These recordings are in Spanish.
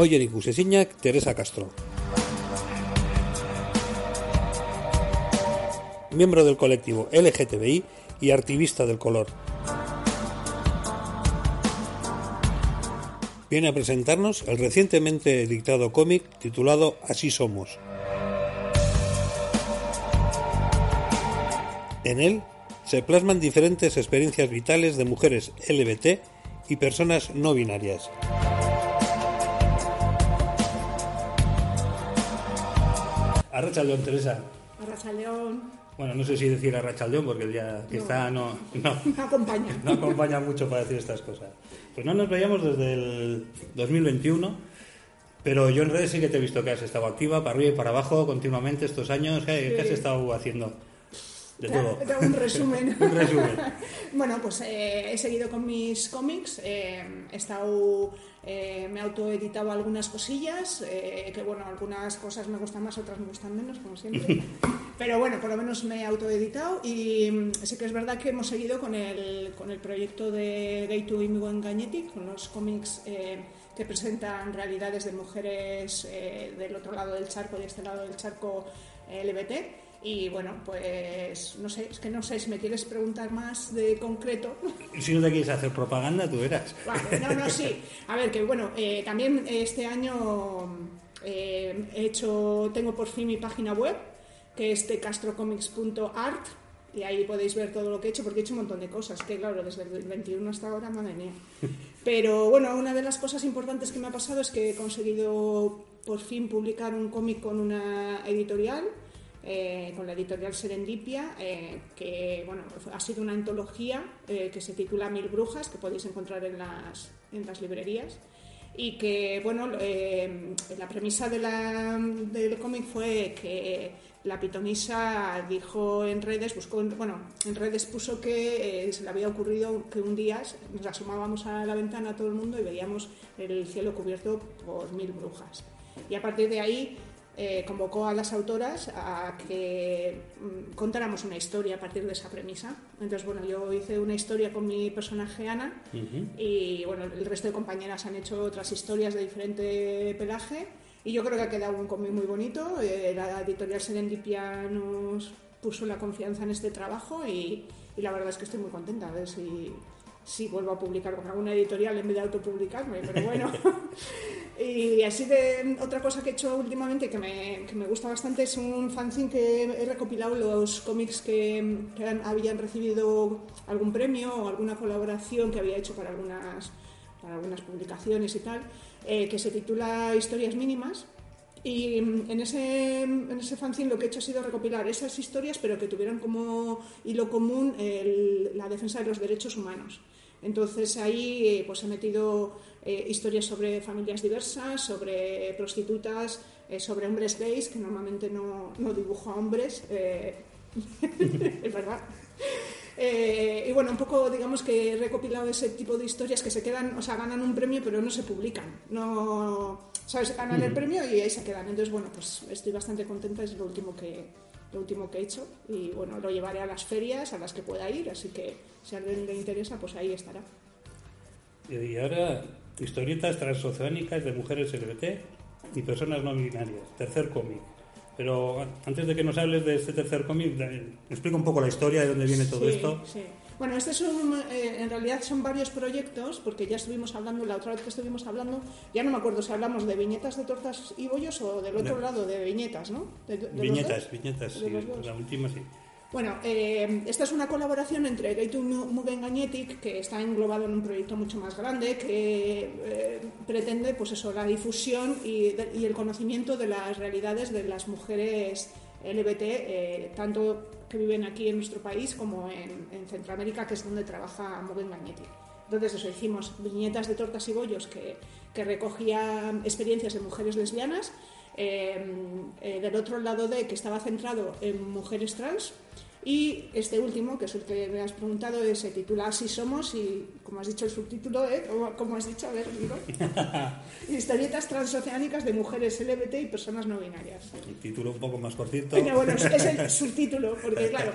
Oyerik Usesiñak, Teresa Castro. Miembro del colectivo LGTBI y activista del color. Viene a presentarnos el recientemente editado cómic titulado Así Somos. En él se plasman diferentes experiencias vitales de mujeres LBT y personas no binarias. Arrachaldeón, Teresa. Arrachaldeón. Bueno, no sé si decir Arrachaldeón porque el día que No. está no, no, No acompaña. no acompaña mucho para decir estas cosas. Pues no nos veíamos desde el 2021, pero yo en redes sí que te he visto que has estado activa, para arriba y para abajo, continuamente estos años. ¿Qué, qué has estado haciendo? De todo. un resumen. Un resumen. Bueno, pues eh, he seguido con mis cómics, eh, he estado, eh, me he autoeditado algunas cosillas, que bueno, algunas cosas me gustan más, otras me gustan menos, como siempre. Pero bueno, por lo menos me he autoeditado y mm, sí que es verdad que hemos seguido con el, con el proyecto de Gay to Imigo Engañetic, con los cómics que presentan realidades de mujeres del otro lado del charco y este lado del charco LBT. Y bueno, pues no sé, es que no sé si me quieres preguntar más de concreto. Si no te quieres hacer propaganda, tú verás. Vale, no, no, sí. A ver, que bueno, eh, también este año eh, he hecho, tengo por fin mi página web, que es tecastrocomics.art, y ahí podéis ver todo lo que he hecho, porque he hecho un montón de cosas, que claro, desde el 21 hasta ahora, madre mía. Pero bueno, una de las cosas importantes que me ha pasado es que he conseguido por fin publicar un cómic con una editorial, eh, con la editorial Serendipia, eh, que bueno, ha sido una antología eh, que se titula Mil Brujas, que podéis encontrar en las, en las librerías. Y que, bueno, eh, la premisa de la- del cómic fue que la pitonisa dijo en redes, buscó, en- bueno, en redes puso que eh, se le había ocurrido que un día nos asomábamos a la ventana todo el mundo y veíamos el cielo cubierto por mil brujas. Y a partir de ahí eh, convocó a las autoras a que mm, contáramos una historia a partir de esa premisa. Entonces, bueno, yo hice una historia con mi personaje Ana y bueno, el resto de compañeras han hecho otras historias de diferente pelaje y yo creo que ha quedado un cómic muy bonito. Eh, la editorial Serendipia nos puso la confianza en este trabajo y, y la verdad es que estoy muy contenta a ver si, si vuelvo a publicar con alguna editorial en vez de autopublicarme, pero bueno. y así de otra cosa que he hecho últimamente que me, que me gusta bastante es un fanzine que he recopilado los cómics que, que han- habían recibido algún premio o alguna colaboración que había hecho para algunas, para algunas publicaciones y tal, eh, que se titula Historias mínimas. Y en ese, en ese fanzine lo que he hecho ha sido recopilar esas historias, pero que tuvieran como hilo común el- la defensa de los derechos humanos. Entonces ahí eh, pues he metido eh, historias sobre familias diversas, sobre prostitutas, eh, sobre hombres gays, que normalmente no, no dibujo a hombres, eh, es verdad. Eh, y bueno, un poco digamos que he recopilado ese tipo de historias que se quedan, o sea, ganan un premio pero no se publican. No, ¿sabes? Ganan el premio y ahí se quedan. Entonces, bueno, pues estoy bastante contenta, es lo último que, lo último que he hecho. Y bueno, lo llevaré a las ferias a las que pueda ir, así que si a alguien le interesa, pues ahí estará. Y ahora, historietas transoceánicas de mujeres LGBT y personas no binarias. Tercer cómic. Pero antes de que nos hables de este tercer cómic, da- explica un poco la historia de dónde viene todo Sí, esto. sí. Bueno, este es un, eh, en realidad son varios proyectos, porque ya estuvimos hablando, la otra vez que estuvimos hablando, ya no me acuerdo si hablamos de viñetas de tortas y bollos o del otro No. lado de viñetas, ¿no? De- de los Viñetas, viñetas, ¿De sí, la última sí. Bueno, eh, esta es una colaboración entre Gay to Mugen Gagnetic, que está englobado en un proyecto mucho más grande, que eh, pretende pues eso, la difusión y, de- y el conocimiento de las realidades de las mujeres LBT, eh, tanto que viven aquí en nuestro país como en, en Centroamérica, que es donde trabaja Mugen Gagnetic. Entonces eso, hicimos viñetas de tortas y bollos que, que recogían experiencias de mujeres lesbianas eh, eh, del otro lado de que estaba centrado en mujeres trans y este último, que es el que me has preguntado, eh, se titula Así somos y, como has dicho el subtítulo, ¿eh? como, has dicho, a ver, digo, historietas transoceánicas de mujeres LGBT y personas no binarias. El título un poco más cortito. Venga, bueno, es, es el subtítulo, porque claro,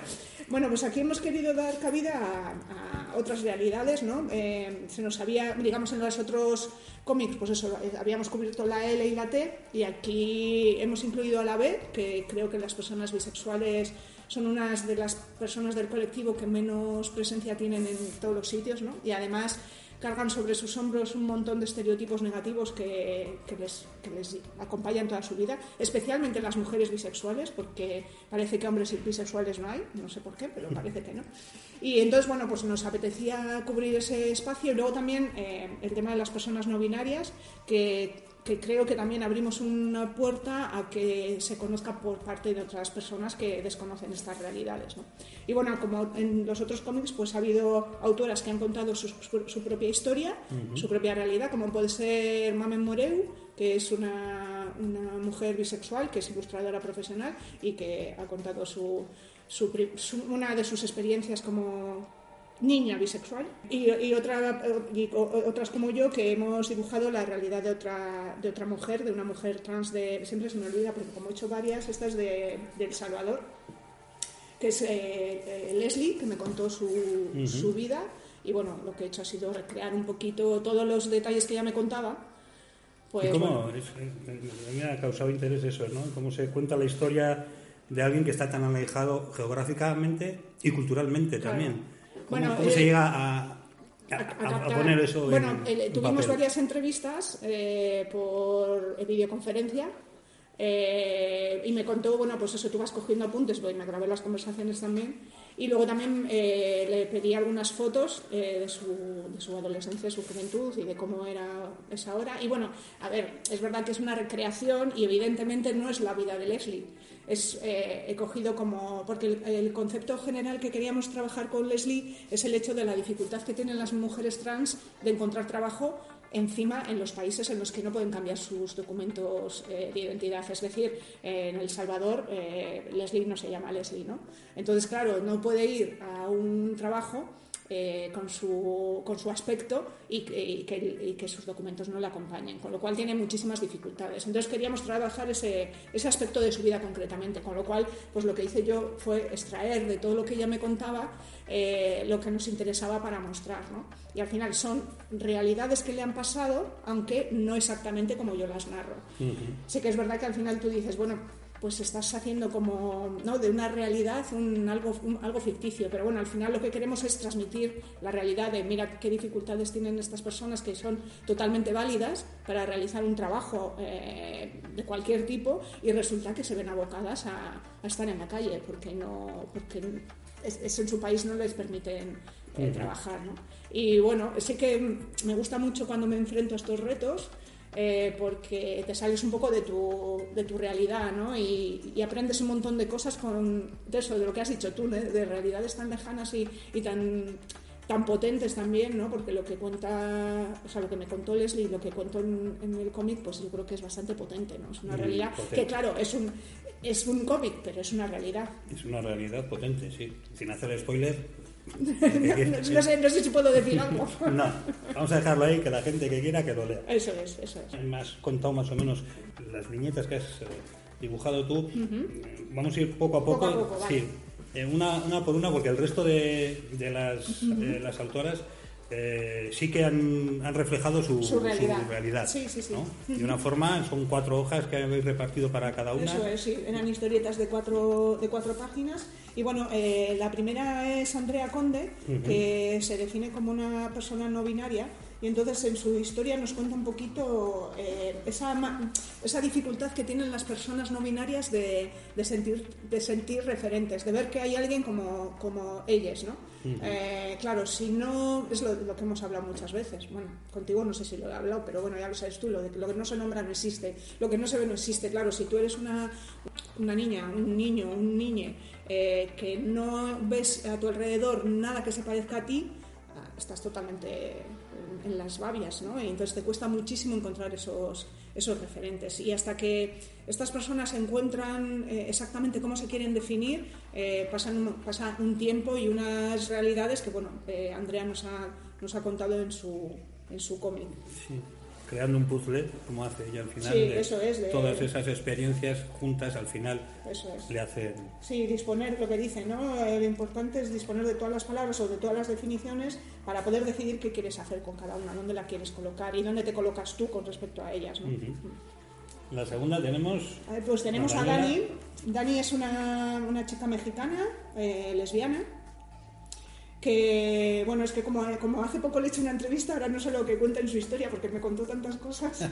Bueno, pues aquí hemos querido dar cabida a, otras realidades, ¿no? Eh, se nos había, digamos, en los otros cómics, pues eso, eh, habíamos cubierto la L y la T, y aquí hemos incluido a la B, que creo que las personas bisexuales son unas de las personas del colectivo que menos presencia tienen en todos los sitios, ¿no? Y además cargan sobre sus hombros un montón de estereotipos negativos que, les, les, acompañan toda su vida, especialmente las mujeres bisexuales, porque parece que hombres bisexuales no hay, no sé por qué, pero parece que no. Y entonces, bueno, pues nos apetecía cubrir ese espacio y luego también eh, el tema de las personas no binarias, que que creo que también abrimos una puerta a que se conozca por parte de otras personas que desconocen estas realidades. ¿no? Y bueno, como en los otros cómics, pues ha habido autoras que han contado su, propia historia, su propia realidad, como puede ser Mamen Moreu, que es una, una, mujer bisexual, que es ilustradora profesional y que ha contado su, una de sus experiencias como niña bisexual y, otra, otras como yo que hemos dibujado la realidad de otra, de otra mujer, de una mujer trans de... Siempre se me olvida porque como he hecho varias, esta es de, El Salvador, que es eh, eh, Leslie, que me contó su, su vida y bueno, lo que he hecho ha sido recrear un poquito todos los detalles que ella me contaba. Pues, cómo? me ha causado interés eso, ¿no? Cómo se cuenta la historia de alguien que está tan alejado geográficamente y culturalmente también ¿Cómo, se eh, llega a, poner eso bueno, tuvimos varias entrevistas eh, por videoconferencia eh, y me contó, bueno, pues eso, tú vas cogiendo apuntes, porque me grabé las conversaciones también. Y luego también le pedí algunas fotos de, su, de, su, adolescencia, de su juventud y de cómo era esa hora. Y bueno, a ver, es verdad que es una recreación y evidentemente no es la vida de Leslie es, eh, he cogido como, porque el, concepto general que queríamos trabajar con Leslie es el hecho de la dificultad que tienen las mujeres trans de encontrar trabajo encima en los países en los que no pueden cambiar sus documentos eh, de identidad. Es decir, en El Salvador eh, Leslie no se llama Leslie, ¿no? Entonces, claro, no puede ir a un trabajo eh, con, su, con su aspecto y, que, que, sus documentos no le acompañen, con lo cual tiene muchísimas dificultades. Entonces queríamos trabajar ese, ese aspecto de su vida concretamente, con lo cual pues lo que hice yo fue extraer de todo lo que ella me contaba eh, lo que nos interesaba para mostrar. ¿no? Y al final son realidades que le han pasado, aunque no exactamente como yo las narro. Sí que es verdad que al final tú dices, bueno, pues estás haciendo como ¿no? de una realidad un, algo, algo ficticio. Pero bueno, al final lo que queremos es transmitir la realidad de mira qué dificultades tienen estas personas que son totalmente válidas para realizar un trabajo eh, de cualquier tipo y resulta que se ven abocadas a, estar en la calle porque no porque es, en su país no les permiten eh, trabajar. ¿no? Y bueno, sé que me gusta mucho cuando me enfrento a estos retos eh, porque te sales un poco de tu, de tu realidad ¿no? y, aprendes un montón de cosas con de eso, de lo que has dicho tú, de realidades tan lejanas y, y tan tan potentes también, ¿no? Porque lo que cuenta, o sea, lo que me contó Leslie y lo que cuento en, el cómic, pues yo creo que es bastante potente, ¿no? Es una realidad que, claro, es un, es un cómic, pero es una realidad. Es una realidad potente, sí. Sin hacer spoiler, no, sé, no, sé, si puedo decir algo. no, vamos a dejarlo ahí, que la gente que quiera que lo lea. Eso es, eso es. Me has contado más o menos las viñetas que has eh, dibujado tú. Vamos a ir poco a poco. Sí, eh, una, una, por una, porque el resto de, de, las, las autoras eh, sí que han, han reflejado su, su realidad. sí, sí, sí. De una forma, son cuatro hojas que habéis repartido para cada una. Eso es, sí, eran historietas de cuatro, de cuatro páginas. Y bueno, eh, la primera es Andrea Conde, que se define como una persona no binaria y entonces en su historia nos cuenta un poquito eh, esa, esa, dificultad que tienen las personas no binarias de, de, sentir, de sentir referentes, de ver que hay alguien como, como ellas, ¿no? Eh, claro, si no, es lo, que hemos hablado muchas veces, bueno, contigo no sé si lo he hablado, pero bueno, ya lo sabes tú, lo, de, lo que no se nombra no existe, lo que no se ve no existe, claro, si tú eres una, una niña, un niño, un niñe, eh, que no ves a tu alrededor nada que se parezca a ti, estás totalmente en las babias, ¿no? Y entonces te cuesta muchísimo encontrar esos, esos referentes. Y hasta que estas personas encuentran eh, exactamente cómo se quieren definir, eh, pasan, pasa un tiempo y unas realidades que, bueno, eh, Andrea nos ha, nos ha contado en su, en su cómic. Sí. Creando un puzzle, como hace ella al final. Sí, eso es, de- Todas esas experiencias juntas al final Eso es. le hacen. Sí, disponer, lo que dice, ¿no? Eh, Lo importante es disponer de todas las palabras o de todas las definiciones para poder decidir qué quieres hacer con cada una, dónde la quieres colocar y dónde te colocas tú con respecto a ellas, ¿no? Ujú. La segunda tenemos. Pues tenemos a. Dani. Dani es una, una chica mexicana, eh, lesbiana, que, bueno, es que como, como hace poco le he hecho una entrevista, ahora no sé lo que cuenta en su historia porque me contó tantas cosas.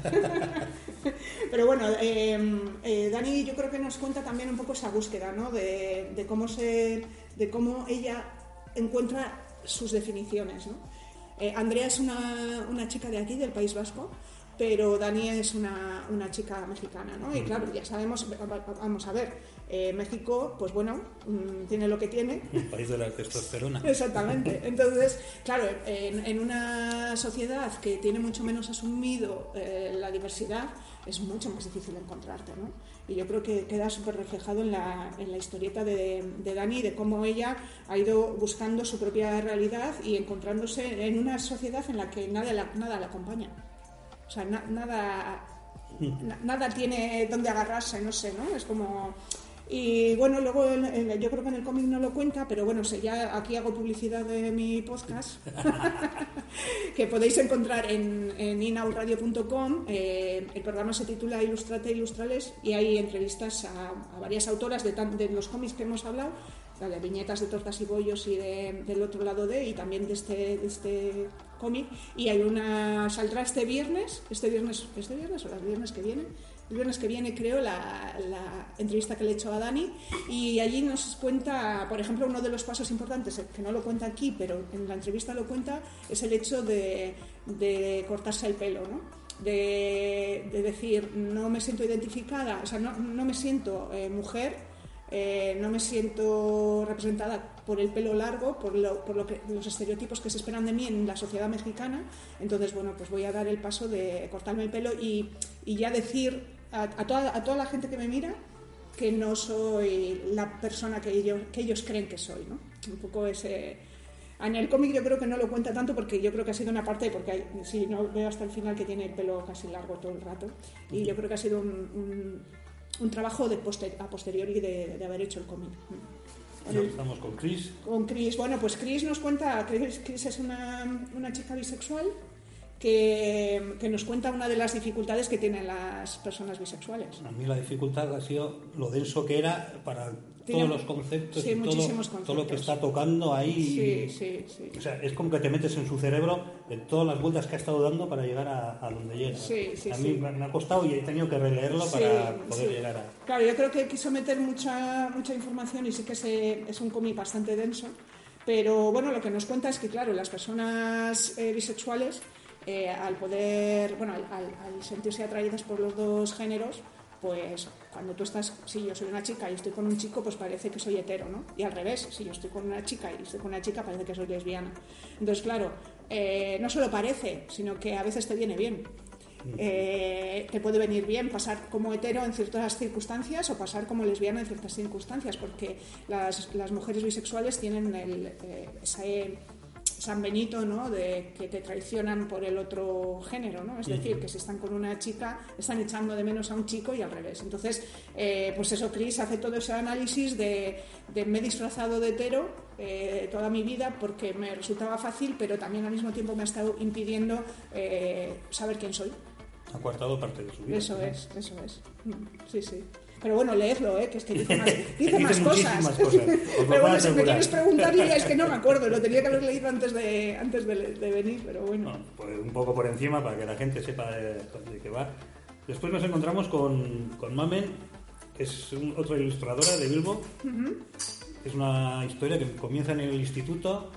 Pero bueno, eh, eh, Dani yo creo que nos cuenta también un poco esa búsqueda, ¿no? De, de cómo se, de cómo ella encuentra sus definiciones, ¿no? Eh, Andrea es una, una chica de aquí, del País Vasco, pero Dani es una, una chica mexicana, ¿no? Y claro, ya sabemos, vamos a ver, eh, México, pues bueno, mm, tiene lo que tiene, El país de la testosterona. Exactamente. Entonces, claro, en, en una sociedad que tiene mucho menos asumido eh, la diversidad, es mucho más difícil encontrarte, ¿no? Y yo creo que queda súper reflejado en la, en la historieta de, de Dani, de cómo ella ha ido buscando su propia realidad y encontrándose en una sociedad en la que nada la, nada la acompaña. O sea, na- nada, na- nada tiene donde agarrarse, no sé, ¿no? Es como... Y bueno, luego en- en- yo creo que en el cómic no lo cuenta, pero bueno, sé, ya aquí hago publicidad de mi podcast, que podéis encontrar en, en inauradio.com. Eh, el programa se titula Ilustrate Ilustrales y hay entrevistas a, a varias autoras de, tan- de los cómics que hemos hablado, la de viñetas de tortas y bollos y de- del otro lado de, y también de este, de este Y hay una, saldrá este viernes, este viernes, este viernes o los viernes que vienen, el viernes que viene creo la, entrevista que le he hecho a Dani y allí nos cuenta, por ejemplo, uno de los pasos importantes, que no lo cuenta aquí, pero en la entrevista lo cuenta, es el hecho de, cortarse el pelo, ¿no? De, de decir, no me siento identificada, o sea, no, no me siento eh, mujer, eh, no me siento representada por el pelo largo, por, lo, por lo que, los estereotipos que se esperan de mí en la sociedad mexicana. Entonces, bueno, pues voy a dar el paso de cortarme el pelo y, y ya decir a, a toda, a toda la gente que me mira que no soy la persona que ellos, que ellos creen que soy, ¿no? Un poco ese... En el cómic yo creo que no lo cuenta tanto porque yo creo que ha sido una parte, porque hay, sí, no veo hasta el final que tiene el pelo casi largo todo el rato, y yo creo que ha sido un, un, un trabajo de poster, a posteriori de, de haber hecho el cómic. Estamos con Chris. Con Chris, bueno, pues Chris nos cuenta, Chris, Chris es una, una chica bisexual que, que nos cuenta una de las dificultades que tienen las personas bisexuales. A mí la dificultad ha sido lo denso que era para todos los conceptos sí, y todo, lo que está tocando ahí. Sí, sí, sí. O sea, es como que te metes en su cerebro en todas las vueltas que ha estado dando para llegar a, a donde llega. Sí, sí, a mí me ha costado y he tenido que releerlo para poder llegar a... Claro, yo creo que quiso meter mucha, mucha información y sí que se- es un cómic bastante denso, pero bueno, lo que nos cuenta es que, claro, las personas eh, bisexuales, eh, al poder, bueno, al, al- al sentirse atraídas por los dos géneros, pues cuando tú estás, si yo soy una chica y estoy con un chico, pues parece que soy hetero, ¿no? Y al revés, si yo estoy con una chica y estoy con una chica, parece que soy lesbiana. Entonces, claro, eh, no solo parece, sino que a veces te viene bien. Eh, te puede venir bien pasar como hetero en ciertas circunstancias o pasar como lesbiana en ciertas circunstancias, porque las, las mujeres bisexuales tienen el, eh, ese San Benito, ¿no? De que te traicionan por el otro género, ¿no? Es decir, que si están con una chica, están echando de menos a un chico y al revés. Entonces, eh, pues eso, Chris hace todo ese análisis de, de me he disfrazado de hetero eh, toda mi vida porque me resultaba fácil, pero también al mismo tiempo me ha estado impidiendo eh, saber quién soy. Ha coartado parte de su vida. Eso ¿no? es, eso es. Mm, Sí, sí. Pero bueno, leedlo, ¿eh? que es que dice más, dice más cosas. cosas, pero bueno, si me quieres preguntar, yo ya es que no me acuerdo. Lo tenía que haber leído antes de, antes de, de venir, pero bueno. Bueno, pues un poco por encima para que la gente sepa de, de qué va. Después nos encontramos con, con Mamen, que es un- otra ilustradora de Bilbo. Es una historia que comienza en el instituto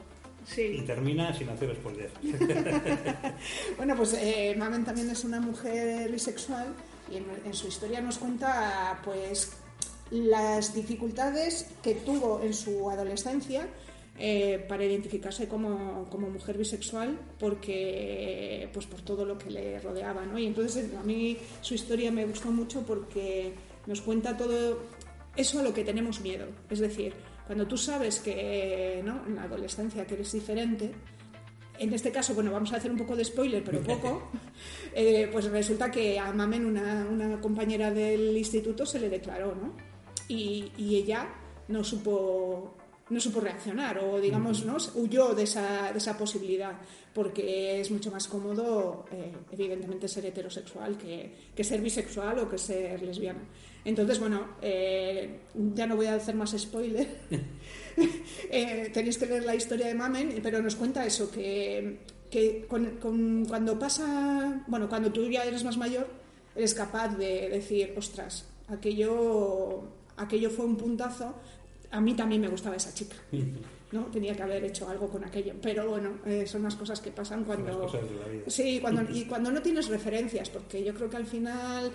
y Sí. termina sin hacer spoiler. Bueno, pues eh, Mamen también es una mujer bisexual y en, su historia nos cuenta pues las dificultades que tuvo en su adolescencia eh, para identificarse como, como mujer bisexual porque pues por todo lo que le rodeaba ¿no? y entonces a mí su historia me gustó mucho porque nos cuenta todo eso a lo que tenemos miedo es decir cuando tú sabes que ¿no? en la adolescencia que eres diferente en este caso, bueno, vamos a hacer un poco de spoiler, pero poco, eh, pues resulta que a Mamen, una, una, compañera del instituto, se le declaró, ¿no? Y, y ella no supo no supo reaccionar o digamos ¿no? huyó de esa, de esa posibilidad porque es mucho más cómodo eh, evidentemente ser heterosexual que, que, ser bisexual o que ser lesbiana entonces bueno eh, ya no voy a hacer más spoiler eh, tenéis que leer la historia de Mamen pero nos cuenta eso que, que cuando pasa bueno cuando tú ya eres más mayor eres capaz de decir ostras aquello aquello fue un puntazo a mí también me gustaba esa chica. ¿no? Tenía que haber hecho algo con aquello. Pero bueno, eh, son las cosas que pasan cuando... Sí, cuando, y cuando no tienes referencias, porque yo creo que al final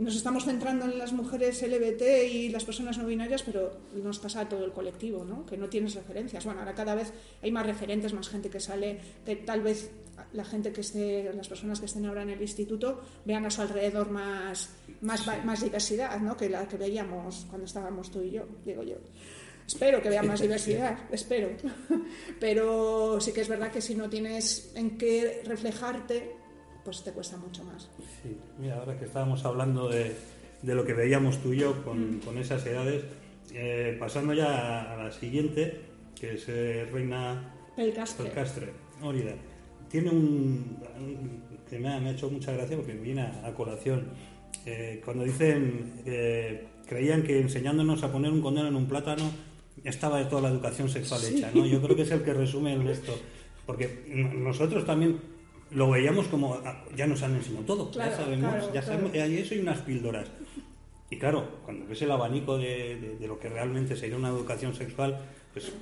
nos estamos centrando en las mujeres LBT y las personas no binarias, pero nos pasa a todo el colectivo, ¿no? Que no tienes referencias. Bueno, ahora cada vez hay más referentes, más gente que sale, que tal vez la gente que esté, las personas que estén ahora en el instituto vean a su alrededor más, más, más diversidad, ¿no? Que la que veíamos cuando estábamos tú y yo, digo yo. Espero que vean más diversidad, espero. Pero sí que es verdad que si no tienes en qué reflejarte, pues te cuesta mucho más. Sí, mira, ahora que estábamos hablando de, de lo que veíamos tú y yo con, mm. con esas edades, eh, pasando ya a, la siguiente, que es eh, Reina Pelcastre. Pelcastre. Tiene un, que me ha, hecho mucha gracia porque viene a, colación. Eh, cuando dicen que creían que enseñándonos a poner un condón en un plátano estaba de toda la educación sexual hecha, ¿no? Yo creo que es el que resume esto. Porque nosotros también lo veíamos como, ah, ya nos han enseñado todo, ya sabemos, ya sabemos, hay eso y unas píldoras. Y claro, cuando ves el abanico de, de, lo que realmente sería una educación sexual, pues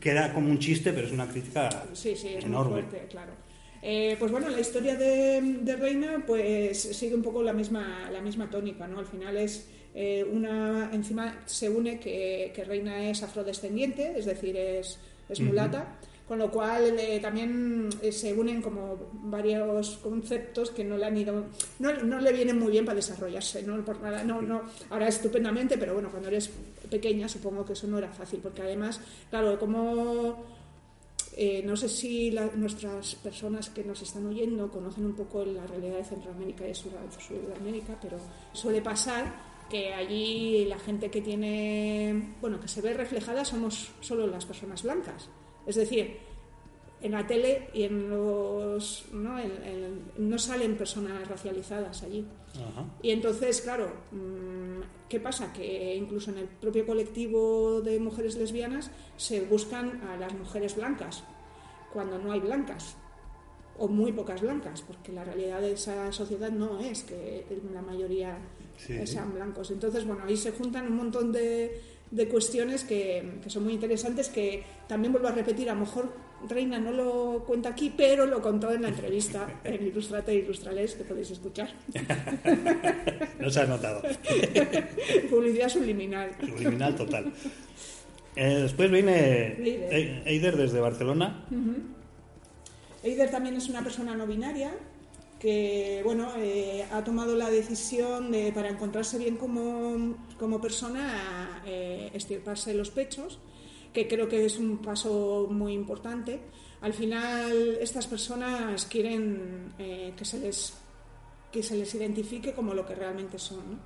queda como un chiste, pero es una crítica sí, sí, es enorme. Muy fuerte, claro. Eh, pues bueno, la historia de, de, Reina pues sigue un poco la misma, la misma tónica, ¿no? Al final es eh, una, encima se une que, que, Reina es afrodescendiente, es decir, es, es mulata con lo cual eh, también eh, se unen como varios conceptos que no le han ido no, no, le vienen muy bien para desarrollarse no por nada no no ahora estupendamente pero bueno cuando eres pequeña supongo que eso no era fácil porque además claro como eh, no sé si nuestras personas que nos están oyendo conocen un poco la realidad de Centroamérica y de Sudamérica, pero suele pasar que allí la gente que tiene, bueno, que se ve reflejada somos solo las personas blancas. Es decir, en la tele y en los no, no salen personas racializadas allí. Y entonces, claro, mm, ¿qué pasa? Que incluso en el propio colectivo de mujeres lesbianas se buscan a las mujeres blancas, cuando no hay blancas, o muy pocas blancas, porque la realidad de esa sociedad no es que la mayoría sean blancos. Entonces, bueno, ahí se juntan un montón de, de cuestiones que, que, son muy interesantes, que también vuelvo a repetir, a lo mejor Reina no lo cuenta aquí, pero lo contó en la entrevista en Ilustrate e Ilustrales, que podéis escuchar. no se ha notado. Publicidad subliminal. Subliminal total. Eh, después viene Eider desde Barcelona. Eider también es una persona no binaria, que bueno, eh, ha tomado la decisión de, para encontrarse bien como, como persona, eh, estirparse los pechos, que creo que es un paso muy importante. Al final, estas personas quieren eh, que, se les, que se les identifique como lo que realmente son.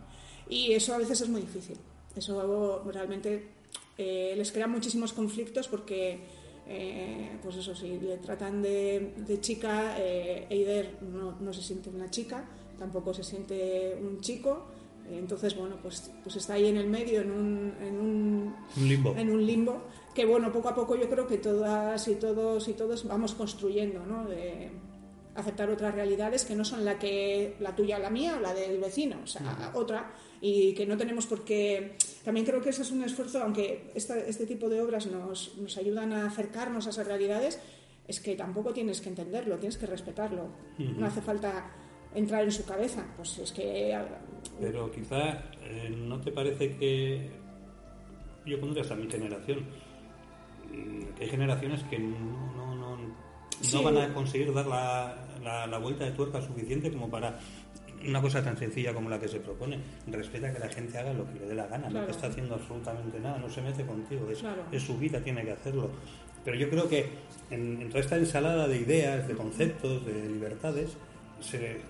Y eso a veces es muy difícil. Eso realmente les crea muchísimos conflictos porque eh, pues eso, si le tratan de, chica, eh, Eider no, se siente una chica, tampoco se siente un chico, entonces, bueno, pues, pues está ahí en el medio, en un, en un, limbo. En un limbo, que bueno, poco a poco yo creo que todas y todos y todos vamos construyendo, ¿no? De aceptar otras realidades que no son la que la tuya la mía o la del vecino, o sea, otra y que no tenemos por qué... También creo que ese es un esfuerzo, aunque este tipo de obras nos, nos ayudan a acercarnos a esas realidades, es que tampoco tienes que entenderlo, tienes que respetarlo. No hace falta entrar en su cabeza, pues es que... Pero quizá eh, no te parece que... Yo pondría hasta mi generación. Que hay generaciones que no, no, no, no van a conseguir dar la, la, la vuelta de tuerca suficiente como para una cosa tan sencilla como la que se propone. Respeta que la gente haga lo que le dé la gana, no está haciendo absolutamente nada, no se mete contigo, es, es su vida, tiene que hacerlo. Pero yo creo que en, toda esta ensalada de ideas, de conceptos, de libertades, se,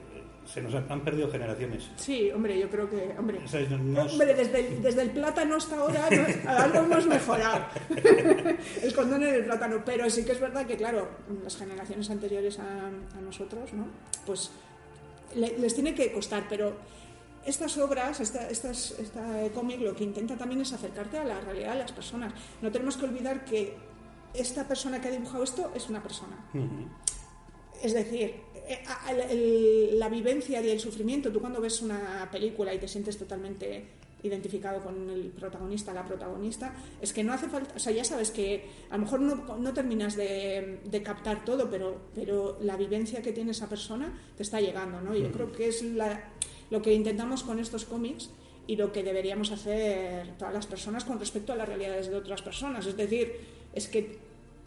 se nos han, perdido generaciones. Sí, hombre, yo creo que. Hombre, hombre desde, el, desde el plátano hasta ahora algo hemos mejorado. el condón en el plátano. Pero sí que es verdad que, claro, las generaciones anteriores a, nosotros, ¿no? Pues les tiene que costar, pero estas obras, esta, estas, esta cómic, lo que intenta también es acercarte a la realidad de las personas. No tenemos que olvidar que esta persona que ha dibujado esto es una persona. Es decir, eh, la vivencia y el sufrimiento, tú cuando ves una película y te sientes totalmente identificado con el protagonista, la protagonista, es que no hace falta, o sea, ya sabes que a lo mejor no, terminas de, captar todo, pero, pero la vivencia que tiene esa persona te está llegando, ¿no? Yo creo que es lo que intentamos con estos cómics y lo que deberíamos hacer todas las personas con respecto a las realidades de otras personas. Es decir, es que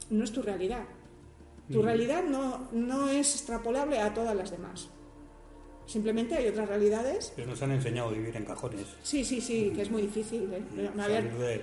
no es tu realidad. Tu realidad no, no es extrapolable a todas las demás. Simplemente hay otras realidades. Que nos han enseñado a vivir en cajones. Sí, sí, sí, que es muy difícil. ¿eh?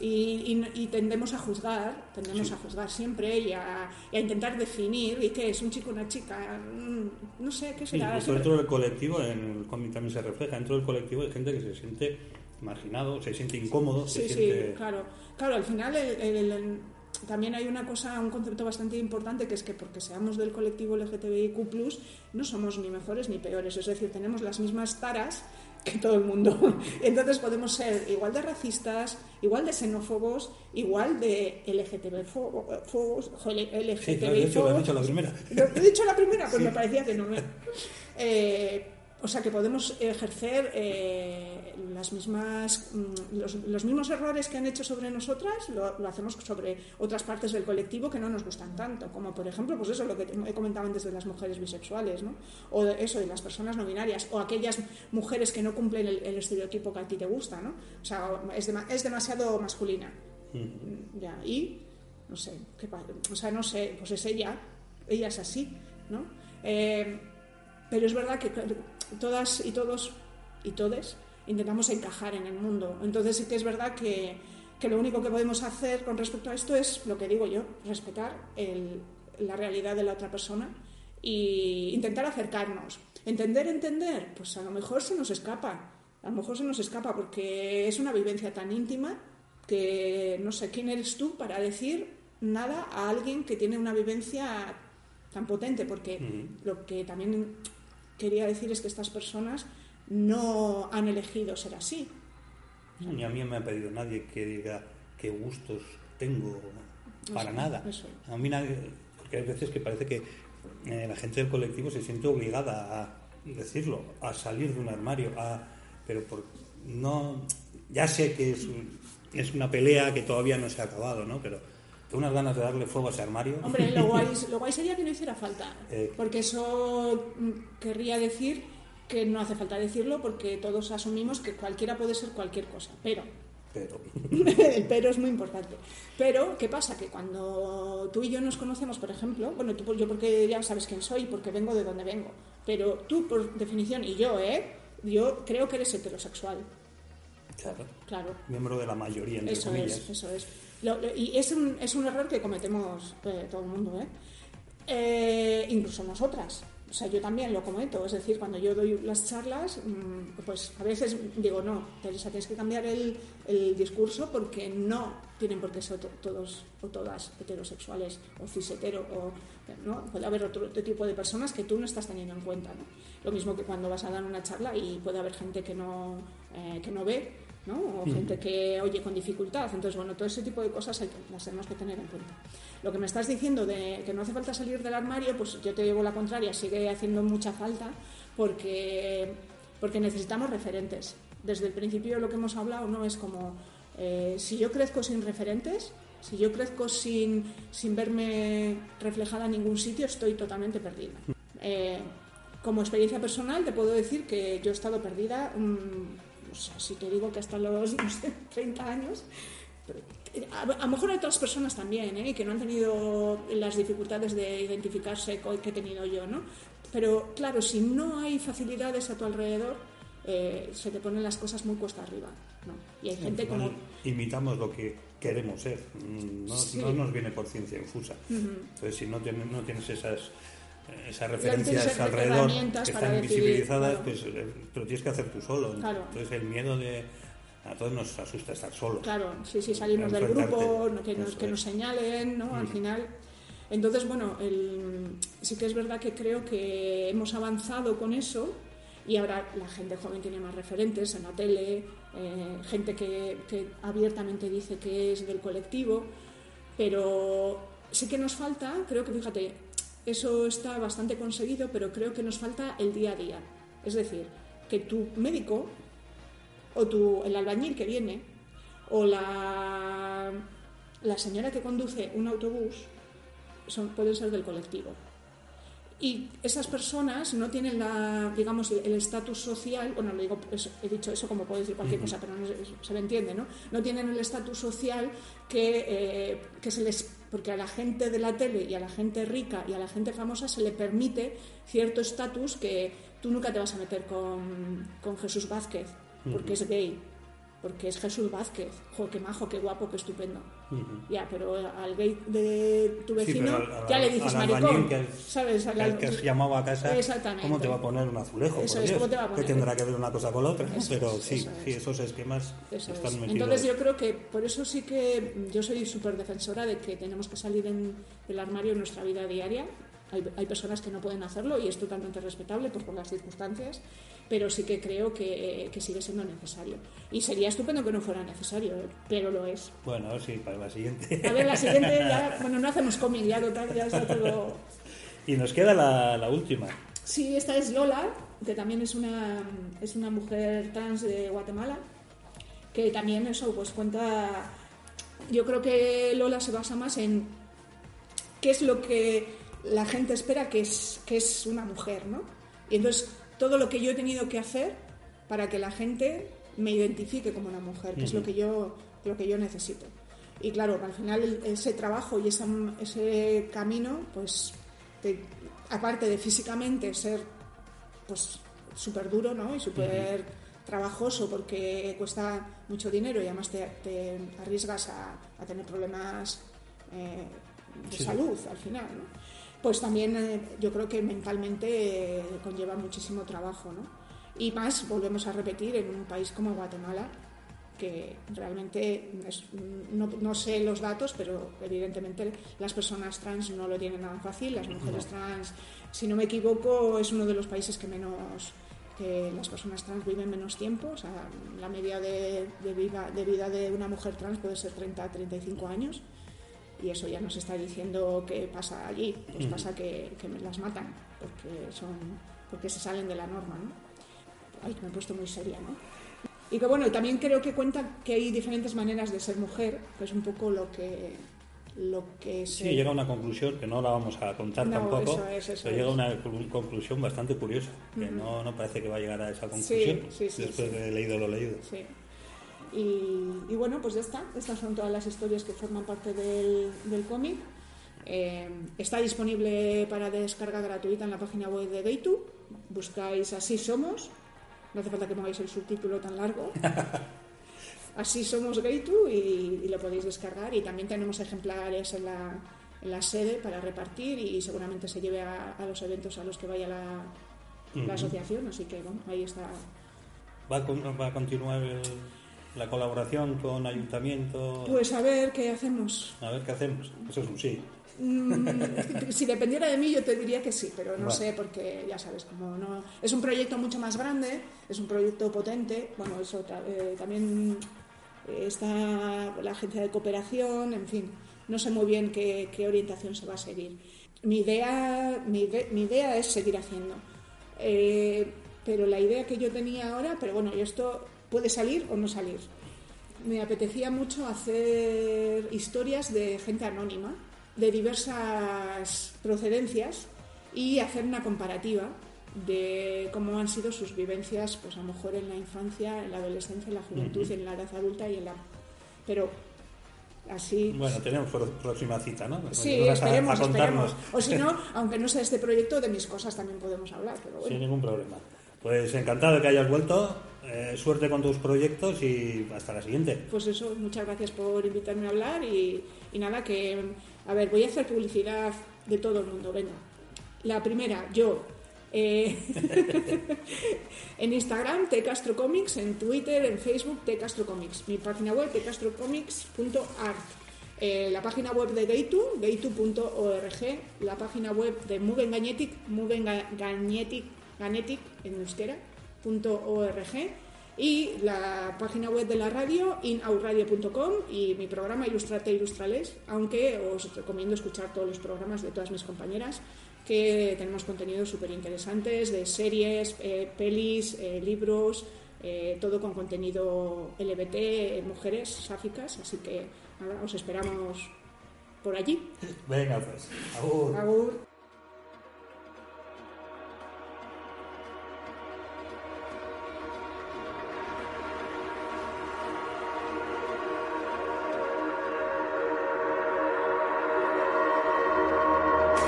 y, tendemos a juzgar, tendemos a juzgar siempre y a, intentar definir y qué es un chico, una chica, mm, no sé qué será. dentro del colectivo, en el cómic también se refleja, dentro del colectivo hay gente que se siente marginado, se siente incómodo. Sí, sí, claro. Claro, al final el también hay una cosa, un concepto bastante importante que es que porque seamos del colectivo LGTBIQ, no somos ni mejores ni peores. Es decir, tenemos las mismas taras que todo el mundo. Entonces podemos ser igual de racistas, igual de xenófobos, igual de LGTB-fobos. LGTBI sí, lo has dicho la primera. ¿He dicho la primera? Pues me parecía que no. Eh, o sea que podemos ejercer eh, las mismas, mm, los, mismos errores que han hecho sobre nosotras, lo, hacemos sobre otras partes del colectivo que no nos gustan tanto, como por ejemplo, pues eso, lo que he comentado antes de las mujeres bisexuales, ¿no? o eso, de las personas no binarias, o aquellas mujeres que no cumplen el, estereotipo que a ti te gusta, ¿no? O sea, es, es demasiado masculina. Ya, y, no sé, ¿qué, o sea, no sé, pues es ella, ella es así, ¿no? Eh, pero es verdad que todas y todos y todes intentamos encajar en el mundo. Entonces sí que es verdad que, lo único que podemos hacer con respecto a esto es lo que digo yo, respetar la realidad de la otra persona e intentar acercarnos. Entender, entender, pues a lo mejor se nos escapa, a lo mejor se nos escapa porque es una vivencia tan íntima que no sé quién eres tú para decir nada a alguien que tiene una vivencia tan potente, porque lo que también quería decir es que estas personas no han elegido ser así. Ni a mí me ha pedido nadie que diga qué gustos tengo, para nada. A mí nadie, porque hay veces que parece que eh, la gente del colectivo se siente obligada a decirlo, a salir de un armario, a, pero por, no, ya sé que es, es una pelea que todavía no se ha acabado, ¿no? Pero unas ganas de darle fuego a ese armario. Hombre, lo guay, lo guay sería que no hiciera falta, eh. porque eso mm, querría decir que no hace falta decirlo porque todos asumimos que cualquiera puede ser cualquier cosa, pero... Pero. el pero es muy importante. Pero, ¿qué pasa? Que cuando tú y yo nos conocemos, por ejemplo, bueno, tú, yo porque ya sabes quién soy, porque vengo de donde vengo, pero tú, por definición, y yo, ¿eh? Yo creo que eres heterosexual. Claro. Claro. Miembro de la mayoría, entre eso comillas. Es, eso es y es un, es un error que cometemos eh, todo el mundo, ¿eh? ¿eh? incluso nosotras. O sea, yo también lo cometo. Es decir, cuando yo doy las charlas, mm, pues a veces digo, no, Teresa, tienes que cambiar el, el discurso porque no tienen por qué ser todos o todas heterosexuales o cishetero o ¿no? puede haber otro, tipo de personas que tú no estás teniendo en cuenta. ¿no? Lo mismo que cuando vas a dar una charla y puede haber gente que no, eh, que no ve o gente que oye con dificultad. Entonces, bueno, todo ese tipo de cosas las tenemos que tener en cuenta. Lo que me estás diciendo de que no hace falta salir del armario, pues yo te llevo la contraria, sigue haciendo mucha falta porque, porque necesitamos referentes. Desde el principio lo que hemos hablado no es como eh, si yo crezco sin referentes, si yo crezco sin, sin verme reflejada en ningún sitio, estoy totalmente perdida. Eh, como experiencia personal te puedo decir que yo he estado perdida. O sea, si te digo que hasta los 30 años, a, lo mejor hay otras personas también, ¿eh? que no han tenido las dificultades de identificarse que he tenido yo, ¿no? Pero claro, si no hay facilidades a tu alrededor, eh, se te ponen las cosas muy cuesta arriba. ¿no? Y hay gente como... Imitamos lo que queremos ser, mm, no, nos viene por ciencia infusa. Entonces, si no tienes, no tienes esas esas referencias alrededor que están visibilizadas, pues eh, pero tienes que hacer tú solo. Entonces el miedo de a todos nos asusta estar solos. Claro, sí, sí, salirnos del grupo, que nos, que nos señalen, ¿no? Al final. Entonces, bueno, el, sí que es verdad que creo que hemos avanzado con eso y ahora la gente joven tiene más referentes en la tele, eh, gente que, que, abiertamente dice que es del colectivo, pero sí que nos falta, creo que fíjate, eso está bastante conseguido, pero creo que nos falta el día a día. Es decir, que tu médico o tu, el albañil que viene o la, la señora que conduce un autobús son, pueden ser del colectivo. Y esas personas no tienen la, digamos, el estatus social, bueno, digo, he dicho eso como puedo decir cualquier cosa, pero no, se me entiende, ¿no? No tienen el estatus social que, eh, que se les porque a la gente de la tele y a la gente rica y a la gente famosa se le permite cierto estatus que tú nunca te vas a meter con, con Jesús Vázquez, porque es gay porque es Jesús Vázquez. Jo, qué majo, qué guapo, qué estupendo. Ya, pero al gay de tu vecino ya le dices maricón. Que, ¿Sabes? Al, que has llamado a casa, ¿cómo te va a poner un azulejo? Eso es, ¿cómo te va a poner? Que tendrá que ver una cosa con la otra. pero sí, sí, esos esquemas están metidos. Entonces yo creo que por eso sí que yo soy súper defensora de que tenemos que salir en, del armario en nuestra vida diaria. Hay, hay personas que no pueden hacerlo y es totalmente respetable pues, por las circunstancias pero sí que creo que, sigue siendo necesario. Y sería estupendo que no fuera necesario, pero lo es. Bueno, si para la siguiente. A ver, la siguiente ya, bueno, no hacemos cómic, ya total, ya está todo... Y nos queda la, última. Sí, esta es Lola, que también es una, es una mujer trans de Guatemala, que también eso pues cuenta... Yo creo que Lola se basa más en qué es lo que la gente espera que es, que es una mujer, ¿no? Y entonces todo lo que yo he tenido que hacer para que la gente me identifique como una mujer, que es lo que yo, lo que yo necesito. Y claro, al final ese trabajo y ese, ese camino, pues aparte de físicamente ser pues súper duro ¿no? y súper trabajoso porque cuesta mucho dinero y además te, arriesgas a, tener problemas eh, de salud al final. ¿no? Pues también eh, yo creo que mentalmente eh, conlleva muchísimo trabajo, ¿no? Y más, volvemos a repetir, en un país como Guatemala, que realmente no, sé los datos, pero evidentemente las personas trans no lo tienen nada fácil. Las mujeres trans, si no me equivoco, es uno de los países que menos que las personas trans viven menos tiempo. O sea, la media de, vida, de vida de una mujer trans puede ser 30 a 35 años y eso ya nos está diciendo qué pasa allí. Pues pasa que, que, las matan porque, son, porque se salen de la norma. ¿no? Ay, me he puesto muy seria, ¿no? Y que bueno, también creo que cuenta que hay diferentes maneras de ser mujer, que es un poco lo que lo que se... Sí, llega a una conclusión que no la vamos a contar tampoco, pero llega a una conclusión bastante curiosa, que no, no, parece que va a llegar a esa conclusión después de leído lo leído. Sí. Y, bueno, pues ya está. Estas son todas las historias que forman parte del, cómic. Eh, está disponible para descarga gratuita en la página web de Deitu. Buscáis Así Somos. No hace falta que pongáis el subtítulo tan largo. Así Somos Gaitu y, lo podéis descargar. Y también tenemos ejemplares en la, en la sede para repartir y seguramente se lleve a, los eventos a los que vaya la, la asociación. Así que bueno, ahí está. ¿Va a, va a continuar el.? La colaboración con ayuntamiento. Pues a ver qué hacemos. A ver qué hacemos. Eso es un sí. Mm, si dependiera de mí yo te diría que sí, pero no sé porque ya sabes como no es un proyecto mucho más grande, es un proyecto potente. Bueno, eso eh, también está la agencia de cooperación, en fin, no sé muy bien qué, orientación se va a seguir. Mi idea, mi, idea es seguir haciendo. Eh, pero la idea que yo tenía ahora, pero bueno, y esto puede salir o no salir. Me apetecía mucho hacer historias de gente anónima, de diversas procedencias, y hacer una comparativa de cómo han sido sus vivencias, pues a lo mejor en la infancia, en la adolescencia, en la juventud, en la edad adulta y en la... Pero así... Bueno, tenemos próxima cita, ¿no? Sí, esperemos, esperemos. O si no, aunque no sea este proyecto, de mis cosas también podemos hablar, pero bueno. Sin ningún problema. Pues encantado de que hayas vuelto. Eh, suerte con tus proyectos y hasta la siguiente. Pues eso, muchas gracias por invitarme a hablar y, nada, que, a ver, voy a hacer publicidad de todo el mundo, venga. La primera, yo, eh, en Instagram, Castro Comics, en Twitter, en Facebook, Castro Comics. Mi página web, tcastrocomics.art. Eh, la página web de Gaitu, gaitu.org. La página web de Mugen Ganetic, Mugen Ganetic, en euskera.org. Y la página web de la radio, inauradio.com. Y mi programa Ilustrate Ilustrales, aunque os recomiendo escuchar todos los programas de todas mis compañeras que tenemos contenidos súper interesantes de series, eh, pelis, eh, libros, eh, todo con contenido LBT, mujeres sáficas, así que os esperamos por allí. Venga, pues. Agur.